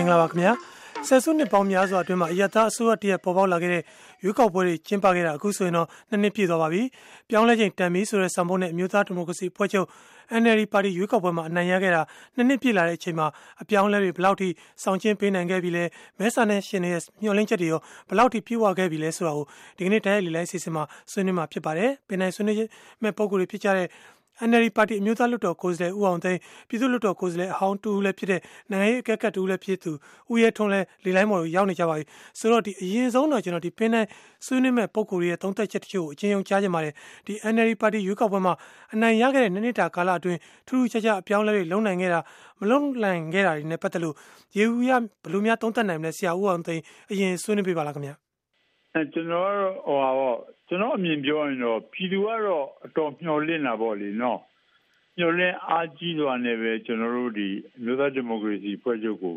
င်္ဂလာပါခင်ဗျာဆယ်စုနှစ်ပေါင်းများစွာအတွင်းမှာအယက်သားအစိုးရတရက်ပေါ်ပေါက်လာခဲ့တဲ့ရွေးကောက်ပွဲတွေကျင်းပခဲ့တာအခုဆိုရင်တော့နှစ်နှစ်ပြည့်သွားပါပြီပြောင်းလဲချိန်တန်ပြီဆိုတဲ့စံပုံနဲ့အမျိုးသားဒီမိုကရေစီဖွဲ့ချုပ် NLD ပါတီရွေးကောက်ပွဲမှာအနိုင်ရခဲ့တာနှစ်နှစ်ပြည့်လာတဲ့အချိန်မှာအပြောင်းလဲတွေဘလောက်ထိဆောင်ကျင်းပေးနိုင်ခဲ့ပြီလဲမဲဆာနဲ့ရှင်ရဲ့မျှော်လင့်ချက်တွေရောဘလောက်ထိပြည့်ဝခဲ့ပြီလဲဆိုတာကိုဒီကနေ့တိုင်းရိုက်လီလိုက်စီစဉ်မှာဆွေးနွေးမှာဖြစ်ပါတယ်ပင်နိုင်ဆွေးနွေးမဲ့ပုံကိုယ်တွေဖြစ်ကြတဲ့ NLD ပါတီအမျိုးသားလွှတ်တော်ကိုယ်စားလှယ်ဦးအောင်သိန်းပြည်သူ့လွှတ်တော်ကိုယ်စားလှယ်အဟောင်းတူဦးလည်းဖြစ်တဲ့နိုင်ငံရေးအကဲခတ်တူဦးလည်းဖြစ်သူဦးရဲထွန်းလည်းလေလိုင်းမော်ကိုရောက်နေကြပါပြီဆိုတော့ဒီအရင်ဆုံးတော့ကျွန်တော်ဒီပင်းနဲ့ဆွေးနွေးမဲ့ပုံကိုယ်ရဲ့သုံးသက်ချက်တချို့ကိုအချင်းချင်းကြားကြပါတယ်ဒီ NLD ပါတီရွေးကောက်ပွဲမှာအနိုင်ရခဲ့တဲ့နှစ်နှစ်တာကာလအတွင်းထူးထူးခြားခြားအပြောင်းလဲတွေလုံနိုင်ခဲ့တာမလုံနိုင်ခဲ့တာတွေနဲ့ပတ်သက်လို့ရေဦးရဘလို့များသုံးသက်နိုင်မလဲဆရာဦးအောင်သိန်းအရင်ဆွေးနွေးပြပါလားခင်ဗျာ အဲကျွန်တော်ဟိုပါကျွန်တော်အမြင်ပြောရင်တော့ပြည်သူကတော့အတော်မျှော်လင့်တာပေါ့လေနော်ညှို့လင်းအားကြီးစွာနဲ့ပဲကျွန်တော်တို့ဒီမြို့သားဒီမိုကရေစီဖွဲ့ချုပ်ကို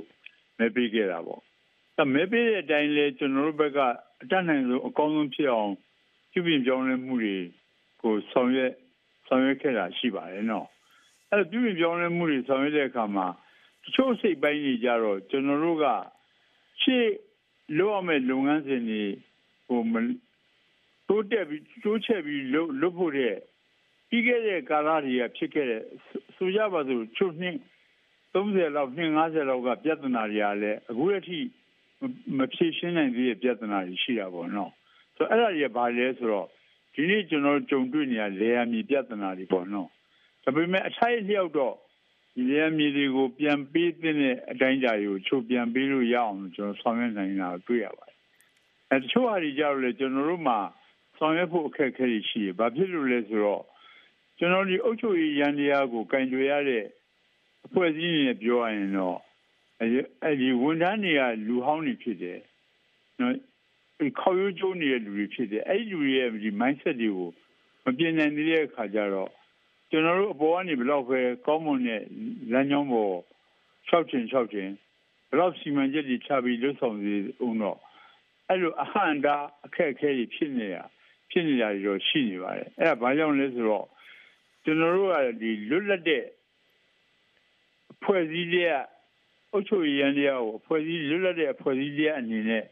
မဲပေးခဲ့တာပေါ့။အဲမဲပေးတဲ့အတိုင်းလဲကျွန်တော်တို့ဘက်ကအတတ်နိုင်ဆုံးအကောင်းဆုံးဖြစ်အောင်ပြုပြင်ပြောင်းလဲမှုတွေကိုဆောင်ရွက်ဆောင်ရွက်ခဲ့တာရှိပါတယ်နော်။အဲပြုပြင်ပြောင်းလဲမှုတွေဆောင်ရွက်တဲ့အခါမှာတချို့စိတ်ပိုင်းတွေကြတော့ကျွန်တော်တို့ကရှေ့လုပ်ရမယ့်လုပ်ငန်းစဉ်တွေ ဟိုတိုးတက်ပြီးတိုးချက်ပြီးလုပ်လုပ်ဖို့တဲ့ပြီးခဲ့တဲ့ကာလတွေကဖြစ်ခဲ့တဲ့ဆိုကြပါစို့ချုံနှစ်30လောက်နှစ်50လောက်ကပြဿနာတွေကလည်းအခုအထိမဖြေရှင်းနိုင်သေးတဲ့ပြဿနာတွေရှိတာပေါ့နော်ဆိုတော့အဲ့ဒါတွေကဘာလဲဆိုတော့ဒီနေ့ကျွန်တော်ကြုံတွေ့နေရလေယာမြေပြဿနာတွေပေါ့နော်ဒါပေမဲ့အထိုက်လျောက်တော့ဒီလေယာမြေတွေကိုပြန်ပေးတဲ့အတိုင်းအတာတွေကိုချုပ်ပြန်ပေးလို့ရအောင်ကျွန်တော်ဆောင်ရွက်နိုင်တာတွေ့ရပါတယ် အဲတချို့ဟာတွေကြတော့လေကျွန်တော်တို့မှာဆောင်ရွက်ဖို့အခက်အခဲတွေရှိတယ်ဘာဖြစ်လို့လဲဆိုတော့ကျွန်တော်ဒီအုပ်ချုပ်ရေးရန်တရားကိုကင်ကြွေရတဲ့အဖွဲ့အစည်းတွေပြောရရင်တော့အဲဒီဝန်ထမ်းတွေကလူဟောင်းတွေဖြစ်တယ်နော်ဒီခေါ်ရိုးကျိုးနေတဲ့လူတွေဖြစ်တယ်အဲ့ဒီလူတွေရဲ့ဒီ mindset တွေကိုမပြင်နိုင်သေးတဲ့အခါကျတော့ကျွန်တော်တို့အပေါ်ကနေဘယ်တော့ပဲကောင်းမွန်တဲ့လမ်းကြောင်းပေါ်၆ချိန်၆ချိန်ဘယ်တော့စီမံချက်တွေချပြီးလွတ်ဆောင်စီအောင်တော့ အဲ့လိုအဟံတာအခက်အခဲတွေဖြစ်နေတာဖြစ်နေတာတွေတော့ရှိနေပါတယ်အဲ့ဒါဘာကြောင့်လဲဆိုတော့ကျွန်တော်တို့ကဒီလွတ်လပ်တဲ့အဖွဲ့အစည်းတွေကအုပ်ချုပ်ရေးရန်တရားကိုအဖွဲ့အစည်းလွတ်လပ်တဲ့အဖွဲ့အစည်းတွေအနေနဲ့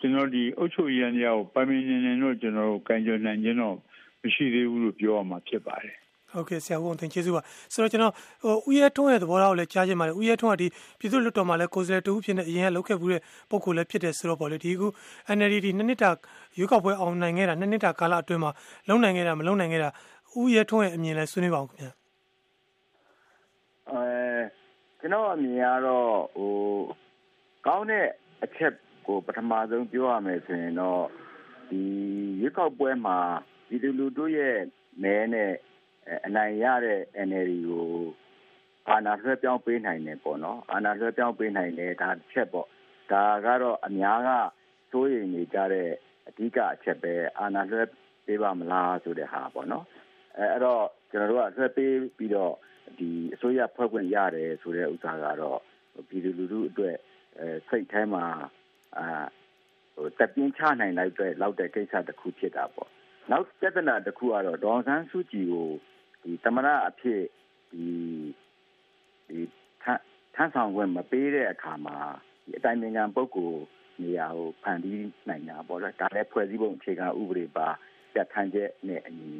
ကျွန်တော်ဒီအုပ်ချုပ်ရေးရန်တရားကိုပိုင်ပိုင်နိုင်နိုင်တော့ကျွန်တော်တို့ကံကြွနိုင်ခြင်းတော့မရှိသေးဘူးလို့ပြောရမှာဖြစ်ပါတယ် ဟုတ်ကဲ့ဆရာဦးတင်ကျေးဇူးပါဆိုတော့ကျွန်တော်ဟိုဦးရဲထွန်းရဲ့သဘောထားကိုလည်းကြားချင်ပါတယ်ဦးရဲထွန်းကဒီပြည်သူ့လွှတ်တော်မှာလည်းကိုယ်စားလှယ်တူဖြစ်နေအရင်ကလောက်ခဲ့ဘူးတဲ့ပုံကိုလည်းဖြစ်တယ်ဆိုတော့ပေါ့လေဒီခု NLD ဒီနှစ်နှစ်တာရွေးကောက်ပွဲအောင်နိုင်ခဲ့တာနှစ်နှစ်တာကာလအတွင်းမှာလုံနိုင်ခဲ့တာမလုံနိုင်ခဲ့တာဦးရဲထွန်းရဲ့အမြင်လဲဆွေးနွေးပါအောင်ခင်ဗျာအဲကျွန်တော်အမြင်ကတော့ဟိုကောင်းတဲ့အချက်ကိုပထမဆုံးပြောရမယ်ဆိုရင်တော့ဒီရွေးကောက်ပွဲမှာဒီလူတို့ရဲ့မဲနဲ့ အနိုင်ရတဲ့ NLD ကိုအာဏာလွှဲပြောင်းပေးနိုင်တယ်ပေါ့နော်အာဏာလွှဲပြောင်းပေးနိုင်တယ်ဒါတစ်ချက်ပေါ့ဒါကတော့အများကစိုးရိမ်နေကြတဲ့အဓိကအချက်ပဲအာဏာလွှဲပေးပါမလားဆိုတဲ့ဟာပေါ့နော်အဲအဲ့တော့ကျွန်တော်တို့ကဆွဲပေးပြီးတော့ဒီအစိုးရဖွဲ့ခွင့်ရတယ်ဆိုတဲ့ဥစ္စာကတော့ပြည်သူလူထုအတွက်အဲစိတ်ထဲမှာအာဟိုတပြင်းချနိုင်လိုက်တဲ့လောက်တဲ့ကိစ္စတစ်ခုဖြစ်တာပေါ့နောက်ပြဿနာတစ်ခုကတော့ဒေါ်ဆန်းစုကြည်ကို ဒီတမရအဖြစ်ဒီဒီထမ်းဆောင်ခွင့်မပေးတဲ့အခါမှာဒီအတိုင်းပင်ခံပုဂ္ဂိုလ်နေရာကိုဖန်တီးနိုင်တာပေါ့လေဒါလည်းဖွဲ့စည်းပုံအခြေခံဥပဒေပါပြဋ္ဌာန်းချက်နဲ့အညီ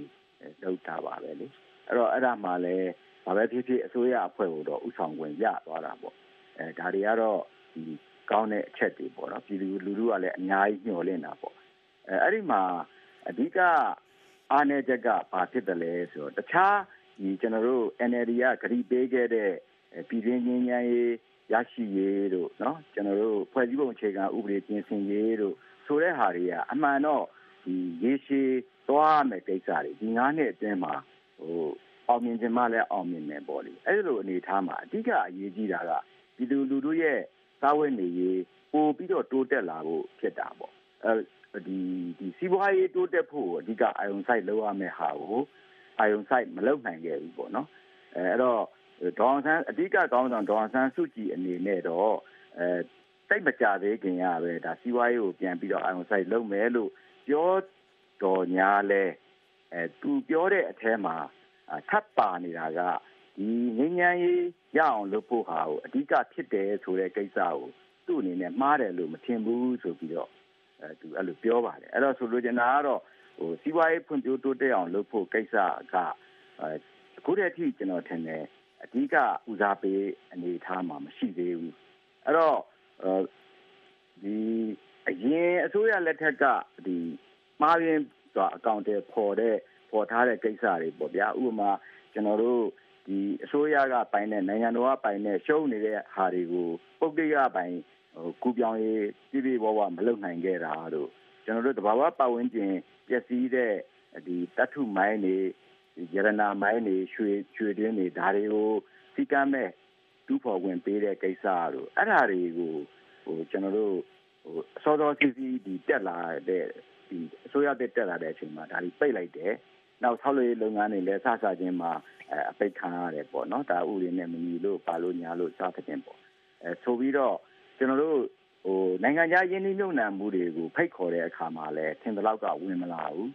လုပ်တာပါပဲလေအဲ့တော့အဲ့ဒါမှလည်းဘာပဲဖြစ်ဖြစ်အစိုးရအဖွဲ့ကိုတော့ဥဆောင်ခွင့်ရသွားတာပေါ့အဲဒါတွေကတော့ဒီကောင်းတဲ့အချက်တွေပေါ့နော်ပြည်သူလူထုကလည်းအများကြီးညှော်လင့်တာပေါ့အဲအဲ့ဒီမှာအဓိက အားနည်းချက်ကဘာဖြစ်တယ်လဲဆိုတော့တခြားဒီကျွန်တော်တို့ NLD ကဂရီပေးခဲ့တဲ့ပြည်ရင်းချင်းချင်းရေးရရှိရေးတို့เนาะကျွန်တော်တို့ဖွဲ့စည်းပုံအခြေခံဥပဒေပြင်ဆင်ရေးတို့ဆိုတဲ့ဟာတွေကအမှန်တော့ဒီရေရှည်သွားမယ်ကိစ္စတွေဒီ9နှစ်အတွင်းမှာဟိုအောင်မြင်ခြင်းမလည်းအောင်မြင်မယ်ပေါ့လေအဲ့လိုအနေထားမှာအဓိကအရေးကြီးတာကပြည်သူလူထုရဲ့စာဝတ်နေရေးပို့ပြီးတော့တိုးတက်လာဖို့ဖြစ်တာပေါ့အဲ ဒီဒီစီးပွားရေးတိုးတက်ဖို့အဓိကအာယုံဆိုင်လောက်ရမယ့်ဟာကိုအာယုံဆိုင်မလောက်နိုင်ခဲ့ဘူးပေါ့နော်အဲအဲ့တော့ဒေါအောင်ဆန်းအဓိကကောင်းဆောင်ဒေါအောင်ဆန်းစုကြည်အနေနဲ့တော့အဲစိတ်မကြသေးခင်ရပဲဒါစီးပွားရေးကိုပြန်ပြီးတော့အာယုံဆိုင်လုပ်မယ်လို့ပြောတော်ညာလဲအဲသူပြောတဲ့အထဲမှာထပ်ပါနေတာကဒီငញ្ញမ်းရေးရအောင်လုပ်ဖို့ဟာကိုအဓိကဖြစ်တယ်ဆိုတဲ့ကိစ္စကိုသူ့အနေနဲ့မှားတယ်လို့မထင်ဘူးဆိုပြီးတော့အဲ သူအဲ့လိုပြောပါတယ်အဲ့တော့ဆိုလိုချင်တာကတော့ဟိုစီးပွားရေးဖွံ့ဖြိုးတိုးတက်အောင်လုပ်ဖို့ကိစ္စကအဲအခုတည်းအထိကျွန်တော်ထင်တယ်အဓိကဦးစားပေးအနေထားမှာမရှိသေးဘူးအဲ့တော့ဒီအရင်အစိုးရလက်ထက်ကဒီမှားရင်ဆိုအကောင့်တွေပေါ်တဲ့ပေါ်ထားတဲ့ကိစ္စတွေပေါ့ဗျာဥပမာကျွန်တော်တို့ဒီအစိုးရကပိုင်တဲ့နိုင်ငံတော်ကပိုင်တဲ့ရှုံးနေတဲ့ဟာတွေကိုပုတ်တိကပိုင်ဟို ကူပြောင်းရေးပြည်ပြည်ဘဝမလုပ်နိုင်ခဲ့တာတို့ကျွန်တော်တို့တဘာဝပတ်ဝန်းကျင်ပျက်စီးတဲ့ဒီတတ်ထုမိုင်းတွေရတနာမိုင်းတွေရွှေရွှေတွင်းတွေဒါတွေကိုစီကမ်းမဲ့တူဖို့ဝင်ပေးတဲ့ကိစ္စတို့အဲ့ဓာတွေကိုဟိုကျွန်တော်တို့ဟိုစောစောစီစီဒီတက်လာတဲ့ဒီအစိုးရတက်တက်လာတဲ့အချိန်မှာဒါတွေပိတ်လိုက်တယ်နောက်ဆောက်လုပ်ရေးလုပ်ငန်းတွေလည်းစစချင်းမှာအပိတ်ခံရတယ်ပေါ့နော်ဒါဥတွေနဲ့မညီလို့ပါလို့ညာလို့စသဖြင့်ပေါ့အဲဆိုပြီးတော့ ကျွန်တော်တို့ဟိုနိုင်ငံခြားယင်းနှိမ့်ညွန့်နှံမှုတွေကိုဖိတ်ခေါ်တဲ့အခါမှာလည်းထင်သလောက်ကဝင်မလာဘူး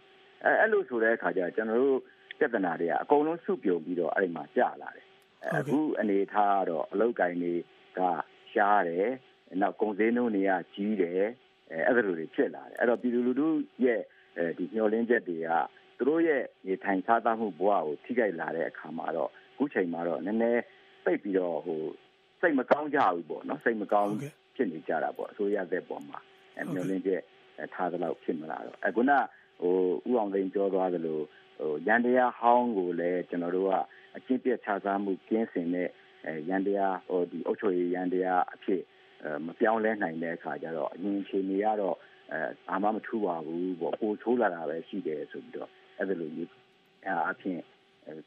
အဲအဲ့လိုဆိုတဲ့အခါကျကျွန်တော်တို့ပြဿနာတွေကအကုန်လုံးစုပြုံပြီးတော့အဲ့ဒီမှာကြာလာတယ်အခုအနေထားကတော့အလုတ်ကိုင်းတွေကရှားတယ်နောက်ကုန်စည်နှုန်းတွေကကြီးတယ်အဲအဲ့ဒါလိုတွေဖြစ်လာတယ်အဲ့တော့ပြည်သူလူထုရဲ့ဒီညှော်လင်းချက်တွေကသူတို့ရဲ့နေထိုင်စားသမှုဘဝကိုထိခိုက်လာတဲ့အခါမှာတော့အခုချိန်မှာတော့နည်းနည်းပိတ်ပြီးတော့ဟို စိတ်မကောင်းကြဘူးပေါ့နော်စိတ်မကောင်းဖြစ်နေကြတာပေါ့အစိုးရသက်ပေါ်မှာအဲမျောလင်းချက်ထားသလောက်ဖြစ်မလာတော့အခုနဟိုဥအောင်သိန်းပြောသွားသလိုဟိုရန်တရားဟောင်းကိုလည်းကျွန်တော်တို့ကအကျင့်ပြခြားစားမှုကျင်းစင်တဲ့အဲရန်တရားဟိုဒီအုပ်ချုပ်ရေးရန်တရားအဖြစ်မပြောင်းလဲနိုင်တဲ့အခါကျတော့အရင်အခြေအနေကတော့အဲဘာမှမထူပါဘူးပေါ့ပိုဆိုးလာတာပဲရှိတယ်ဆိုပြီးတော့အဲ့ဒါလိုမျိုးအဖြစ်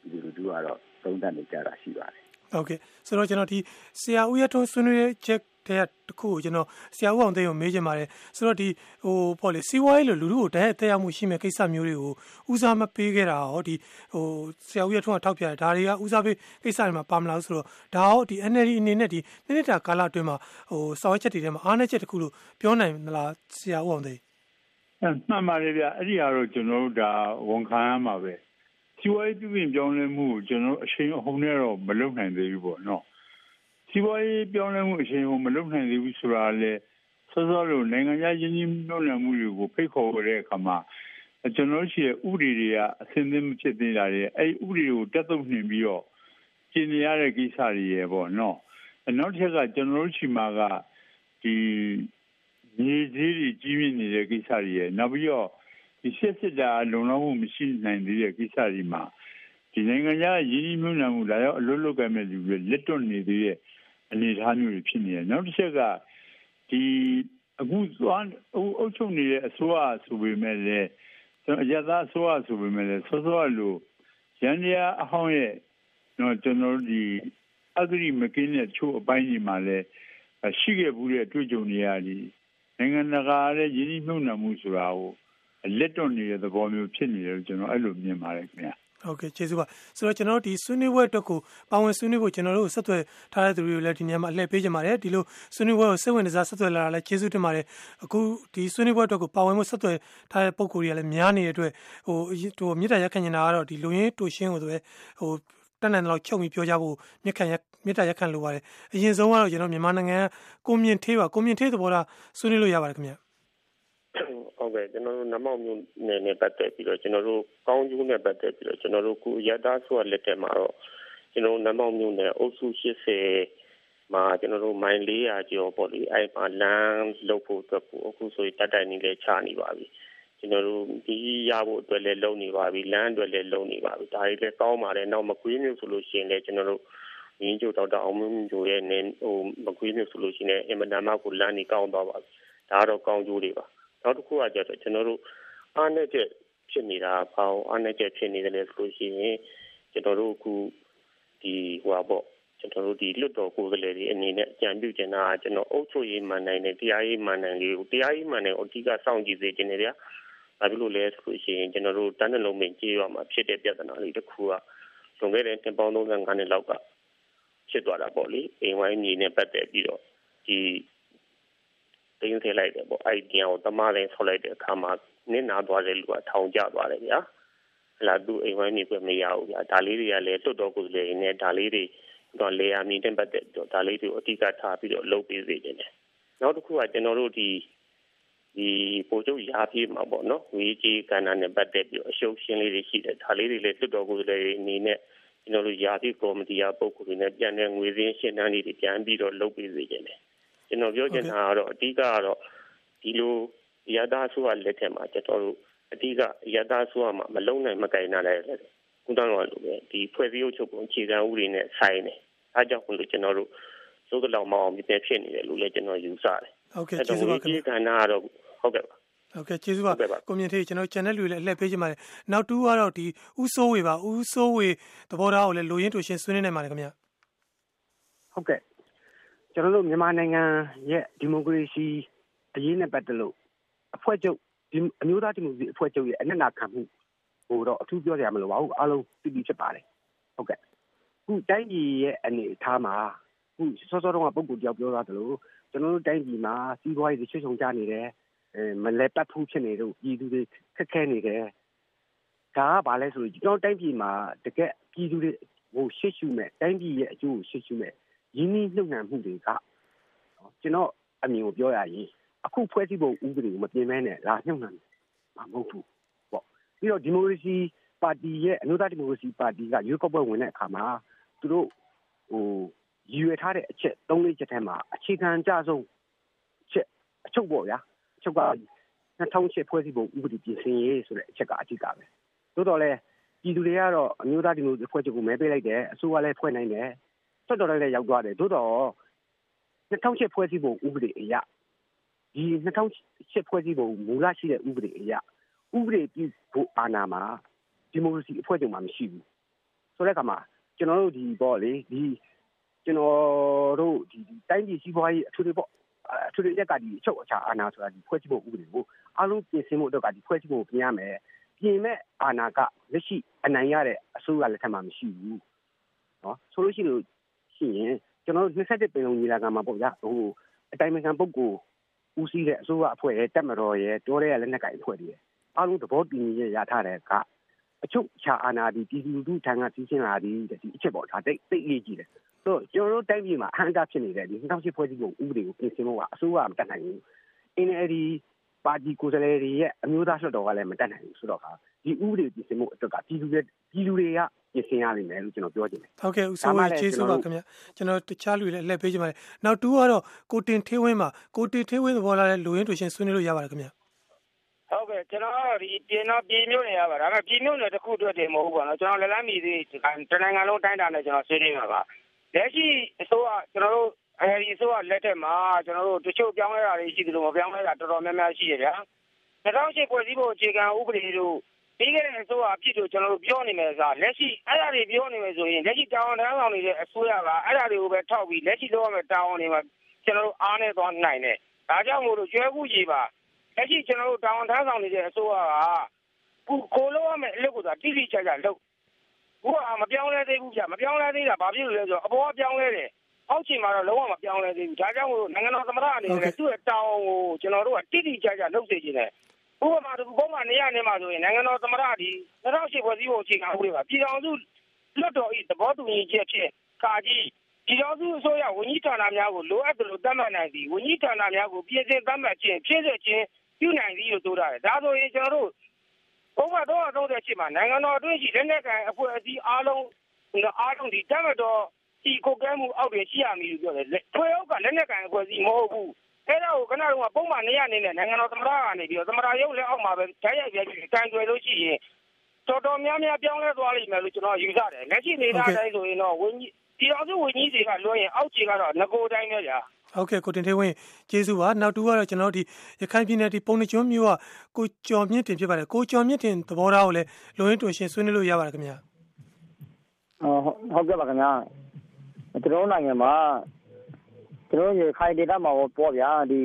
ဒီလိုလူတို့ကတော့သုံးသပ်နေကြတာရှိပါတယ် ဟုတ်ကဲ့ဆိုတော့ကျွန်တော်ဒီဆရာဦးရထွန်းဆွေးနွေးချက်တဲ့တခုကိုကျွန်တော်ဆရာဦးအောင်သိန်းကိုမေးချင်ပါတယ်ဆိုတော့ဒီဟိုပေါ့လေစီးပွားရေးလိုလူလူကိုတည်းတက်ရောက်မှုရှိမဲ့ကိစ္စမျိုးတွေကိုဦးစားမပေးခဲ့တာဟောဒီဟိုဆရာဦးရထွန်းကထောက်ပြတယ်ဒါတွေကဦးစားပေးကိစ္စတွေမှာပါမလားဆိုတော့ဒါဟောဒီ NLD အနေနဲ့ဒီနှစ်နှစ်တာကာလအတွင်းမှာဟိုစောင့်ချက်တွေထဲမှာအားနည်းချက်တခုလို့ပြောနိုင်မလားဆရာဦးအောင်သိန်းမှန်ပါတယ်ဗျအဲ့ဒီကတော့ကျွန်တော်တို့ဒါဝန်ခံရမှာပဲ စီးပွားရေးပြုပြင်ပြောင်းလဲမှုကိုကျွန်တော်အချိန်အဟုန်နဲ့တော့မလုပ်နိုင်သေးဘူးပေါ့နော်စီးပွားရေးပြောင်းလဲမှုအချိန်ကိုမလုပ်နိုင်သေးဘူးဆိုတာလေစောစောလို့နိုင်ငံခြားယင်းကြီးနှုတ်နယ်မှုတွေကိုဖိတ်ခေါ်တဲ့အခါမှာကျွန်တော်ရှိရဲ့ဥပဒေတွေကအဆင်သင့်မဖြစ်သေးတာတွေအဲ့ဥပဒေကိုတက်သုံးနှင်ပြီးတော့ကျင်နေရတဲ့ကိစ္စတွေရေပေါ့နော်နောက်တစ်ချက်ကကျွန်တော်တို့ရှိမှာကဒီမြေကြီးတွေကြီးမြင့်နေတဲ့ကိစ္စတွေရေနောက်ပြီးတော့ ဒီစစ်စစ်တာလုံလောက်မှုမရှိနိုင်သေးတဲ့ကိစ္စတွေမှာဒီနိုင်ငံခြားရင်းနှီးမြှုပ်နှံမှုလာရောက်အလွတ်လွတ်ကမဲ့လူတွေလက်တွန့်နေသေးတဲ့အနေအထားမျိုးတွေဖြစ်နေတယ်နောက်တစ်ချက်ကဒီအခုသွားအုပ်ချုပ်နေတဲ့အစိုးရဆိုပေမဲ့လည်းကျွန်တော်အရသာအစိုးရဆိုပေမဲ့လည်းစောစောလို့ရန်ရအဟောင်းရဲ့တော့ကျွန်တော်ဒီအဂရိမကင်းတဲ့ချို့အပိုင်းကြီးမှာလည်းရှိခဲ့ဘူးတဲ့အတွေ့အကြုံတွေရာဒီနိုင်ငံတကာရဲ့ရင်းနှီးမြှုပ်နှံမှုဆိုတာကို လက်တွန့်နေတဲ့သဘောမျိုးဖြစ်နေတယ်လို့ကျွန်တော်အဲ့လိုမြင်ပါတယ်ခင်ဗျာဟုတ်ကဲ့ကျေးဇူးပါဆိုတော့ကျွန်တော်တို့ဒီဆွေးနွေးပွဲအတွက်ကိုပါဝင်ဆွေးနွေးဖို့ကျွန်တော်တို့ဆက်သွယ်ထားတဲ့သူတွေကိုလည်းဒီညမှာအလှည့်ပေးကြပါတယ်ဒီလိုဆွေးနွေးပွဲကိုစိတ်ဝင်စားဆက်သွယ်လာတာလည်းကျေးဇူးတင်ပါတယ်အခုဒီဆွေးနွေးပွဲအတွက်ကိုပါဝင်ဖို့ဆက်သွယ်ထားတဲ့ပုံကိုယ်တွေကလည်းများနေတဲ့အတွက်ဟိုဟိုမြေတားရက်ခံနေတာကတော့ဒီလူရင်းတူရှင်းကိုဆိုပဲဟိုတန်တန်တော့ချုပ်ပြီးပြောကြဖို့မြက်ခံရမြက်တာရက်ခံလိုပါတယ်အရင်ဆုံးကတော့ကျွန်တော်မြန်မာနိုင်ငံကိုမြင့်သေးပါကိုမြင့်သေးသဘောထားဆွေးနွေးလို့ရပါတယ်ခင်ဗျ ဟုတ်ကဲ့ကျွန်တော်တို့နမောက်မျိုးနယ်နဲ့ပတ်သက်ပြီးတော့ကျွန်တော်တို့ကောင်းကျိုးနဲ့ပတ်သက်ပြီးတော့ကျွန်တော်တို့ခုရတာဆိုရလက်ထက်မှာတော့ကျွန်တော်နမောက်မျိုးနယ်အုပ်စု80မှာကျွန်တော်တို့မိုင်400ကျော်ပေါ့လေအဲ့မှာလမ်းလုတ်ဖို့အတွက်ကိုအခုဆိုရင်တက်တိုင်နေလဲချနေပါပြီကျွန်တော်တို့ဒီရဖို့အတွက်လည်းလုံနေပါပြီလမ်းအတွက်လည်းလုံနေပါပြီဒါတွေလည်းကောင်းပါတယ်နောက်မကွေးမျိုးဆိုလို့ရှိရင်လည်းကျွန်တော်တို့ရင်းကျိုဒေါက်တာအောင်မင်းကျိုရဲ့နေဟိုမကွေးမျိုးဆိုလို့ရှိရင်အင်မတန်မှကိုလမ်းကြီးကောင်းသွားပါပြီဒါကတော့ကောင်းကျိုးတွေပါ နောက်တစ်ခုကကြတော့ကျွန်တော်တို့အားနည်းချက်ဖြစ်နေတာပေါင်းအားနည်းချက်ဖြစ်နေတယ်ဆိုလို့ရှိရင်ကျွန်တော်တို့အခုဒီဟိုပါပေါ့ကျွန်တော်တို့ဒီလွတ်တော်ကိုယ်စားလှယ်တွေအနေနဲ့အကြံပြုချင်တာကကျွန်တော်အုပ်ချုပ်ရေးမှန်နိုင်တဲ့တရားရေးမှန်နိုင်လေးကိုတရားရေးမှန်နိုင်အဓိကစောင့်ကြည့်စေခြင်းတွေဗျာဘာဖြစ်လို့လဲဆိုလို့ရှိရင်ကျွန်တော်တို့တန်းနှလုံးမင်းကြေးရမှာဖြစ်တဲ့ပြဿနာလေးတစ်ခုကလွန်ခဲ့တဲ့တင်ပေါင်း35နှစ်လောက်ကဖြစ်သွားတာပေါ့လေအိမ်ဝိုင်းမြေနဲ့ပတ်သက်ပြီးတော့ဒီတ င်းထည့်လိုက်တယ်ပေါ့အဲ့ဒီတရားကိုတမလည်းဆောက်လိုက်တဲ့အခါမှာနစ်နာသွားတဲ့လူကထောင်ကျသွားတယ်ဗျာလာသူအိမ်ဝိုင်းနေပြမရဘူးဗျာဒါလေးတွေကလည်းတွတ်တော်ကိုယ်လေးနဲ့ဒါလေးတွေတော့လေယာမြင့်တဲ့ပတ်သက်တော့ဒါလေးတွေကိုအတိအကထားပြီးတော့လုပ်ပေးစေခြင်းတယ်နောက်တစ်ခုကကျွန်တော်တို့ဒီဒီပို့ချုပ်ရာပြေးမှာပေါ့နော်ဝေးကြီးကဏ္ဍနဲ့ပတ်သက်ပြီးအရှုပ်ရှင်းလေးတွေရှိတယ်ဒါလေးတွေလည်းတွတ်တော်ကိုယ်လေးအနေနဲ့ကျွန်တော်တို့ရာသီကော်မတီအပုဂ္ဂိုလ်တွေနဲ့ပြန်တဲ့ငွေစင်းရှင်းတန်းတွေပြန်ပြီးတော့လုပ်ပေးစေခြင်းတယ် ကျွန်တော်ပြောချင်တာကတော့အဓိကကတော့ဒီလိုရတာဆိုရလက်ထက်မှာကျွန်တော်တို့အဓိကရတာဆိုရမှာမလုံနိုင်မကင်နိုင်လည်းကုသတော်လိုပဲဒီဖွဲ့စည်းအုပ်ချုပ်ပုံအခြေခံဥပဒေနဲ့ဆိုင်တယ်အားကြောင့်လို့ကျွန်တော်တို့သို့တော်မအောင်ပြည့်ဖြစ်နေတယ်လို့လည်းကျွန်တော်ယူဆတယ်ဟုတ်ကဲ့ကျေးဇူးပါခင်ဗျာဒီကဏ္ဍကတော့ဟုတ်ကဲ့ပါဟုတ်ကဲ့ကျေးဇူးပါကိုမြင့်ထေးကျွန်တော် channel လူလည်းအလှည့်ပေးချင်ပါတယ်နောက်တူကတော့ဒီဥဆိုးဝေပါဥဆိုးဝေသဘောထားကိုလည်းလိုရင်းတူရှင်းဆွေးနွေးနိုင်ပါတယ်ခင်ဗျဟုတ်ကဲ့ ကျွန်တော်တို့မြန်မာနိုင်ငံရဲ့ဒီမိုကရေစီအရေးနဲ့ပတ်သက်လို့အဖွဲ့ချုပ်ဒီအမျိုးသားဒီမိုကရေစီအဖွဲ့ချုပ်ရဲ့အနက်နာခံမှုဟိုတော့အထူးပြောကြရမလို့ပါဘူးအားလုံးသိပြီးဖြစ်ပါတယ်ဟုတ်ကဲ့ခုတိုင်းပြည်ရဲ့အနေအထားမှာခုစောစောတုန်းကပုံကူတယောက်ပြောသားသလိုကျွန်တော်တို့တိုင်းပြည်မှာစီးပွားရေးချွတ်ချုံကြနေတယ်အဲမလဲပတ်ဖူးဖြစ်နေတော့ပြည်သူတွေခက်ခဲနေတယ်ဒါကဘာလဲဆိုတော့ကျွန်တော်တိုင်းပြည်မှာတကယ်ပြည်သူတွေဟိုရှေ့ရှုမဲ့တိုင်းပြည်ရဲ့အကျိုးကိုရှေ့ရှုမဲ့ ရင်းနှီးနှုတ်နှံမှုတွေကကျွန်တော်အမြင်ကိုပြောရရင်အခုဖွဲ့စည်းပုံဥပဒေကိုမပြင်မဲနဲ့လာနှုတ်နှံမှာမဟုတ်ဘူးပေါ့ပြီးတော့ဒီမိုကရေစီပါတီရဲ့အမျိုးသားဒီမိုကရေစီပါတီကရွေးကောက်ပွဲဝင်တဲ့အခါမှာသူတို့ဟိုရည်ရွယ်ထားတဲ့အချက်၃လေးချက်ထဲမှာအခြေခံကြဆုံးချက်အချုပ်ပေါ့ဗျာအချုပ်က2008ဖွဲ့စည်းပုံဥပဒေပြင်ဆင်ရေးဆိုတဲ့အချက်ကအဓိကပဲသို့တော်လည်းပြည်သူတွေကတော့အမျိုးသားဒီမိုကရေစီဖွဲ့ချုပ်ကိုမဲပေးလိုက်တယ်အစိုးရလည်းဖွဲ့နိုင်တယ် ဆက်တော်လည်းရောက်သွားတယ်သို့တော်2008ဖွဲ့စည်းပုံဥပဒေအရဒီ2008ဖွဲ့စည်းပုံမူလရှိတဲ့ဥပဒေအရဥပဒေပြုဖို့အာဏာမှာဒီမိုကရေစီအဖွဲ့ချုပ်မှာမရှိဘူးဆိုတဲ့အခါမှာကျွန်တော်တို့ဒီပေါ့လေဒီကျွန်တော်တို့ဒီတိုင်းပြည်စီးပွားရေးအထူးတွေပေါ့အထူးတွေရက်ကဒီအချုပ်အခြာအာဏာဆိုတာဒီဖွဲ့စည်းပုံဥပဒေကိုအလုံးပြင်ဆင်မှုတော့ကဒီဖွဲ့စည်းပုံပြင်ရမယ်ပြင်မဲ့အာဏာကလက်ရှိအနိုင်ရတဲ့အစိုးရလက်ထက်မှာမရှိဘူးနော်ဆိုလို့ရှိလို့ ရှိရင်ကျွန်တော်တို့27ပင်လုံးညီလာခံမှာပေါ့ဗျာဟိုအတိုင်းအမြံပုဂ္ဂိုလ်ဦးစီးတဲ့အစိုးရအဖွဲ့ရဲ့တက်မတော်ရဲ့တိုးရဲလက်နက်ကိုင်အဖွဲ့တွေအားလုံးသဘောတူညီရထားတဲ့ကအချုပ်ချာအာဏာဒီပြည်သူလူထုထံကစီးဆင်းလာသည်ဒီအချက်ပေါ့ဒါတိတ်တိတ်ရေးကြီးတယ်ဆိုတော့ကျွန်တော်တို့တိုင်းပြည်မှာအဟန့်အတားဖြစ်နေတဲ့ဒီ2008ဖွဲ့စည်းပုံဥပဒေကိုပြင်ဆင်ဖို့ကအစိုးရမတက်နိုင်ဘူး NLD ပါတီကိုယ်စားလှယ်တွေရဲ့အမျိုးသားလွှတ်တော်ကလည်းမတက်နိုင်ဘူးဆိုတော့ဟာ ဒီဥပဒေပြင်ဆင်မှုအတွက်ကပြည်သူတွေပြည်သူတွေကပြင်ဆင်ရလိမ့်မယ်လို့ကျွန်တော်ပြောချင်တယ်ဟုတ်ကဲ့ဦးစိုးဝေကျေးဇူးပါခင်ဗျကျွန်တော်တခြားလူတွေလည်းလက်ပေးချင်ပါတယ်နောက်တူကတော့ကိုတင်ထေးဝင်းမှာကိုတင်ထေးဝင်းသဘောလာတဲ့လူရင်းတူရှင်ဆွေးနွေးလို့ရပါတယ်ခင်ဗျဟုတ်ကဲ့ကျွန်တော်ကတော့ဒီပြင်တော့ပြည်မျိုးနေရပါဒါပေမဲ့ပြည်မျိုးနေတစ်ခုအတွက်တည်းမဟုတ်ဘူးပေါ့နော်ကျွန်တော်လည်းလမ်းမီသေးတနိုင်ငံလုံးတိုင်းတာနဲ့ကျွန်တော်ဆွေးနွေးမှာပါလက်ရှိအစိုးရကျွန်တော်တို့အဲဒီအစိုးရလက်ထက်မှာကျွန်တော်တို့တချို့ပြောင်းလဲတာတွေရှိသလိုမပြောင်းလဲတာတော်တော်များများရှိရဗျာ2008ဖွဲ့စည်းပုံအခြေခံဥပဒေတို့ ပြီးခဲ့တဲ့အစိုးရအဖြစ်တို့ကျွန်တော်တို့ပြောနေမယ်ဆိုလက်ရှိအဲ့ဒါတွေပြောနေမယ်ဆိုရင်လက်ရှိတာဝန်ထမ်းဆောင်နေတဲ့အစိုးရကအဲ့ဒါတွေကိုပဲထောက်ပြီးလက်ရှိလုပ်ရမယ့်တာဝန်တွေမှာကျွန်တော်တို့အားနေသွားနိုင်တယ်ဒါကြောင့်မို့လို့ကျွဲခုကြီးပါလက်ရှိကျွန်တော်တို့တာဝန်ထမ်းဆောင်နေတဲ့အစိုးရကခုကိုလို့ရမယ့်အလုပ်ကိုသာတိတိကျကျလုပ်ခုကမပြောင်းလဲသေးဘူးဗျမပြောင်းလဲသေးတာဘာဖြစ်လို့လဲဆိုတော့အပေါ်ကပြောင်းလဲတယ်အောက်ခြေမှာတော့လုံးဝမပြောင်းလဲသေးဘူးဒါကြောင့်မို့လို့နိုင်ငံတော်သမ္မတအနေနဲ့သူ့ရဲ့တာဝန်ကိုကျွန်တော်တို့ကတိတိကျကျလုပ်စေချင်တယ် ဥပမာတခုပုံမှန်နေရနေမှာဆိုရင်နိုင်ငံတော်သမ္မတဒီ2008ဖွဲ့စည်းပုံအခြေခံဥပဒေပါပြည်ထောင်စုလွှတ်တော်၏သဘောတူညီချက်ဖြင့်ကာကြီးပြည်ထောင်စုအစိုးရဝန်ကြီးဌာနများကိုလိုအပ်သလိုသတ်မှတ်နိုင်သည်ဝန်ကြီးဌာနများကိုပြည်စင်သတ်မှတ်ခြင်းဖြည့်စွက်ခြင်းပြုနိုင်သည်လို့ဆိုထားတယ်ဒါဆိုရင်ကျွန်တော်တို့ပုံမှန်တော့38မှာနိုင်ငံတော်အတွင်းရှိလက်နက်ကိုင်အဖွဲ့အစည်းအားလုံးအားလုံးဒီတမတော်ဒီကိုကဲမှုအောက်တွင်ရှိရမည်လို့ပြောတယ်ထွေအုပ်ကလက်နက်ကိုင်အဖွဲ့အစည်းမဟုတ်ဘူး အဲ့ဒါကိုခဏတော့ပုံမှန်နေရနေနဲ့နိုင်ငံတော်သမ္မတကနေပြီးတော့သမ္မတရုပ်လက်အောက်မှာပဲဓာတ်ရိုက်ပြပြီးကန်ကြွယ်လို့ရှိရင်တော်တော်များများပြောင်းလဲသွားလိမ့်မယ်လို့ကျွန်တော်ယူဆတယ်လက်ရှိနေတာတိုင်းဆိုရင်တော့ဝင်းကြီးဒီအောင်စုဝင်းကြီးတွေကလွှဲရင်အောက်ခြေကတော့ငကိုတိုင်းပဲကြာဟုတ်ကဲ့ကိုတင်ထေးဝင်းကျေးဇူးပါနောက်တူကတော့ကျွန်တော်ဒီရခိုင်ပြည်နယ်ဒီပုံနှကျွန်းမြို့ကကိုကျော်မြင့်တင်ဖြစ်ပါတယ်ကိုကျော်မြင့်တင်သဘောထားကိုလည်းလိုရင်းတူရှင်ဆွေးနွေးလို့ရပါတယ်ခင်ဗျာဟုတ်ကဲ့ပါခင်ဗျာကျွန်တော်နိုင်ငံမှာ ကျွန်တော်ရခိုင်ဒေသမှာပေါ့ဗျာဒီ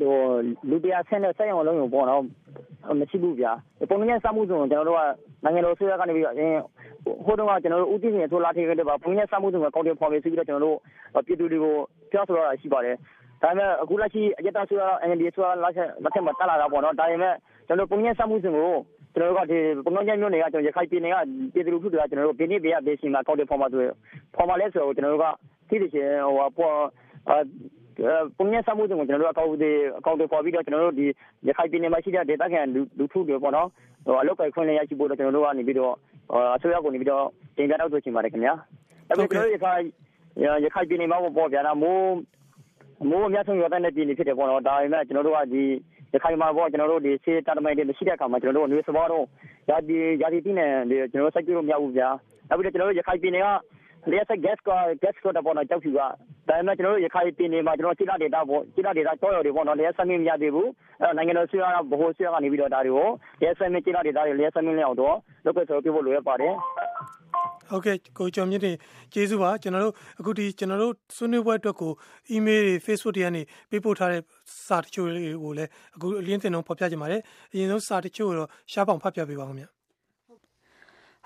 ဟိုလူတရားဆင်းတဲ့စက်ရုံလုံးရုံပေါ့နော်မရှိဘူးဗျာပုံမှန်စမှုဆိုကျွန်တော်တို့ကနိုင်ငံတော်ဆွေးရကနေပြီးတော့ဟိုတုန်းကကျွန်တော်တို့ဦးတည်နေဆိုလာထည့်ခဲ့တဲ့ပါပုံမှန်စမှုဆိုကကောက်တယ်ဖော်ပြီးဆိုပြီးတော့ကျွန်တော်တို့ပြည်သူတွေကိုပြောဆိုရတာရှိပါတယ်ဒါပေမဲ့အခုလက်ရှိအကြတာဆွေးရ NLD ဆွေးရလက်ချက်လက်ချက်မှာတက်လာတာပေါ့နော်ဒါပေမဲ့ကျွန်တော်ပုံမှန်စမှုဆိုကိုကျွန်တော်တို့ကဒီပုံမှန်ကျမျိုးတွေကကျွန်တော်ရခိုင်ပြည်နယ်ကပြည်သူလူထုတွေကကျွန်တော်တို့ပြည်နေပြည်ပြည်ရှင်မှာကောက်တဲ့ဖော်မှာဆိုဖော်မှာလဲဆိုတော့ကျွန်တော်တို့ကသိတယ်ရှင်ဟိုပေါ် ပုံညာစမှုတွေကို ကျွန်တော်တို့ အကောင့်တွေအကောင့်တွေပေါ်ပြီးတော့ ကျွန်တော်တို့ ဒီရခိုင်ပြည်နယ်မှာရှိတဲ့ ဒေသခံလူထုတွေပေါ့နော်ဟိုအလုပ်ကိုခွင့်လည်းရရှိဖို့တော့ကျွန်တော်တို့ကနေပြီးတော့ အစိုးရကနေပြီးတော့တင်ပြတော့ဆိုချင်ပါတယ်ခင်ဗျာအဲ့ဒါကျွန်တော်ရခိုင်ရခိုင်ပြည်နယ်မှာပေါ့ဗျာနော်မိုးမိုးအများဆုံးရတဲ့ ပြည်နယ်ဖြစ်တယ်ပေါ့နော် ဒါပေမဲ့ကျွန်တော်တို့က ဒီရခိုင်မှာပေါ့ကျွန်တော်တို့ဒီစေတာတမိုင်းတွေ မရှိတဲ့အခါမှာ ကျွန်တော်တို့နေစဘောတော့ယာဒီယာဒီတင်းနဲ့ကျွန်တော်တို့ စိုက်ကြည့်လို့မရဘူးဗျာ နောက်ပြီးတော့ ကျွန်တော်တို့ ရခိုင်ပြည်နယ်က လျှက်ဆက် gas က gas ကတော့ပေါ်တော့ကြောက်ဖြူကဒါပေမဲ့ကျွန်တော်တို့ ရခိုင်ပြည်နယ်မှာ ကျွန်တော်စိလာဒေတာပေါ့စိလာဒေတာတောရော်တွေပေါ့နော် လျှက်ဆက်မင်းမရသေးဘူးအဲနိုင်ငံတော်ဆွေးရဗဟိုဆွေးရကနေပြီးတော့ ဒါတွေကို လျှက်ဆက်မင်းစိလာဒေတာတွေ လျှက်ဆက်မင်းလည်းအောင်တော့ လုပ်ခဲ့ဆိုပြဖို့ လိုရပါတယ် ဟုတ်ကဲ့ ကိုကျော်မြင့်တင် ကျေးဇူးပါ ကျွန်တော်တို့ အခုဒီကျွန်တော်တို့ ဆွေးနွေးပွဲအတွက်ကို email တွေ Facebook တွေကနေ ပေးပို့ထားတဲ့ စာတချို့တွေကိုလည်း အခု အလင်းတင်တော့ဖော်ပြကြပါတယ် အရင်ဆုံး စာတချို့တော့ ရှားပေါင် ဖတ်ပြပေးပါဦးခင်ဗျာ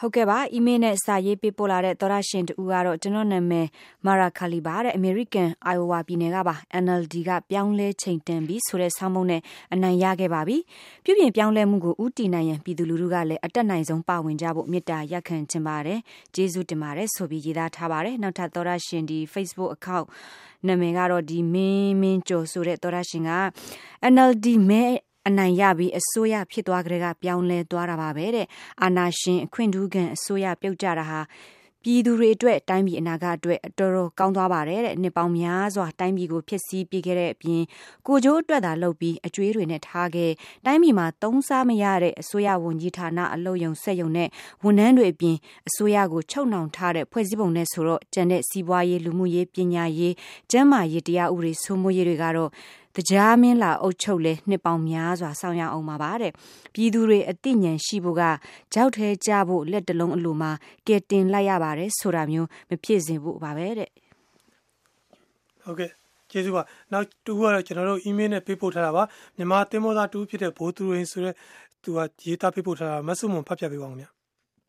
ဟုတ်ကဲ့ပါအီးမေးလ်နဲ့စာရေးပေးပို့လာတဲ့သောရရှင်တူကတော့ကျွန်တော်နာမည်မာရာခါလီပါတဲ့အမေရိကန်အိုင်အိုဝါပြည်နယ်ကပါ NLD ကပြောင်းလဲချိန်တန်ပြီးဆိုတဲ့ဆောင်းမုံနဲ့အနိုင်ရခဲ့ပါပြီပြုပြင်ပြောင်းလဲမှုကိုဥတီနိုင်ရန်ပြည်သူလူထုကလည်းအတက်နိုင်ဆုံးပါဝင်ကြဖို့မေတ္တာရက်ခံချင်ပါတယ်ကျေးဇူးတင်ပါတယ်ဆိုပြီးရေးသားထားပါတယ်နောက်ထပ်သောရရှင်ဒီ Facebook account နာမည်ကတော့ဒီမင်းမင်းကျော်ဆိုတဲ့သောရရှင်က NLD မဲ အနိုင်ရပြီးအစိုးရဖြစ်သွားကြတဲ့ကပြောင်းလဲသွားတာပါပဲတဲ့အာနာရှင်အခွင့်ထူးကန်အစိုးရပြုတ်ကြတာဟာပြည်သူတွေအတွက်တိုင်းပြည်အနာဂတ်အတွက်အတော်တော်ကောင်းသွားပါတယ်တဲ့နှစ်ပေါင်းများစွာတိုင်းပြည်ကိုဖျက်ဆီးပြခဲ့တဲ့အပြင်ကိုကျိုးအတွက်သာလုပ်ပြီးအကျွေးတွေနဲ့ထားခဲ့တိုင်းပြည်မှာသုံးစားမရတဲ့အစိုးရဝန်ကြီးဌာနအလုပ်ယုံဆက်ယုံနဲ့ဝန်ထမ်းတွေအပြင်အစိုးရကိုချုပ်နှောင်ထားတဲ့ဖွဲ့စည်းပုံနဲ့ဆိုတော့ကျန်တဲ့စီးပွားရေးလူမှုရေးပညာရေးကျန်းမာရေးတရားဥပဒေစိုးမိုးရေးတွေကတော့ တရားမင်းလာအုပ်ချုပ်လဲနှစ်ပေါင်းများစွာဆောင်ရအောင်ပါပါတဲ့ပြည်သူတွေအသိဉာဏ်ရှိဖို့ကကြောက်ထဲကြဖို့လက်တလုံးအလိုမှာကဲတင်လိုက်ရပါတယ်ဆိုတာမျိုးမဖြစ်စေဖို့ပါပဲတဲ့ဟုတ်ကဲ့ကျေးဇူးပါနောက်တူကတော့ကျွန်တော်တို့ email နဲ့ပေးပို့ထားတာပါမြန်မာသင်္ဘောသားတူဖြစ်တဲ့ဘိုးသူရင်းဆိုတဲ့သူကရေးသားပေးပို့ထားတာမဆုမွန်ဖတ်ပြပေးပါဦးခင်ဗျာ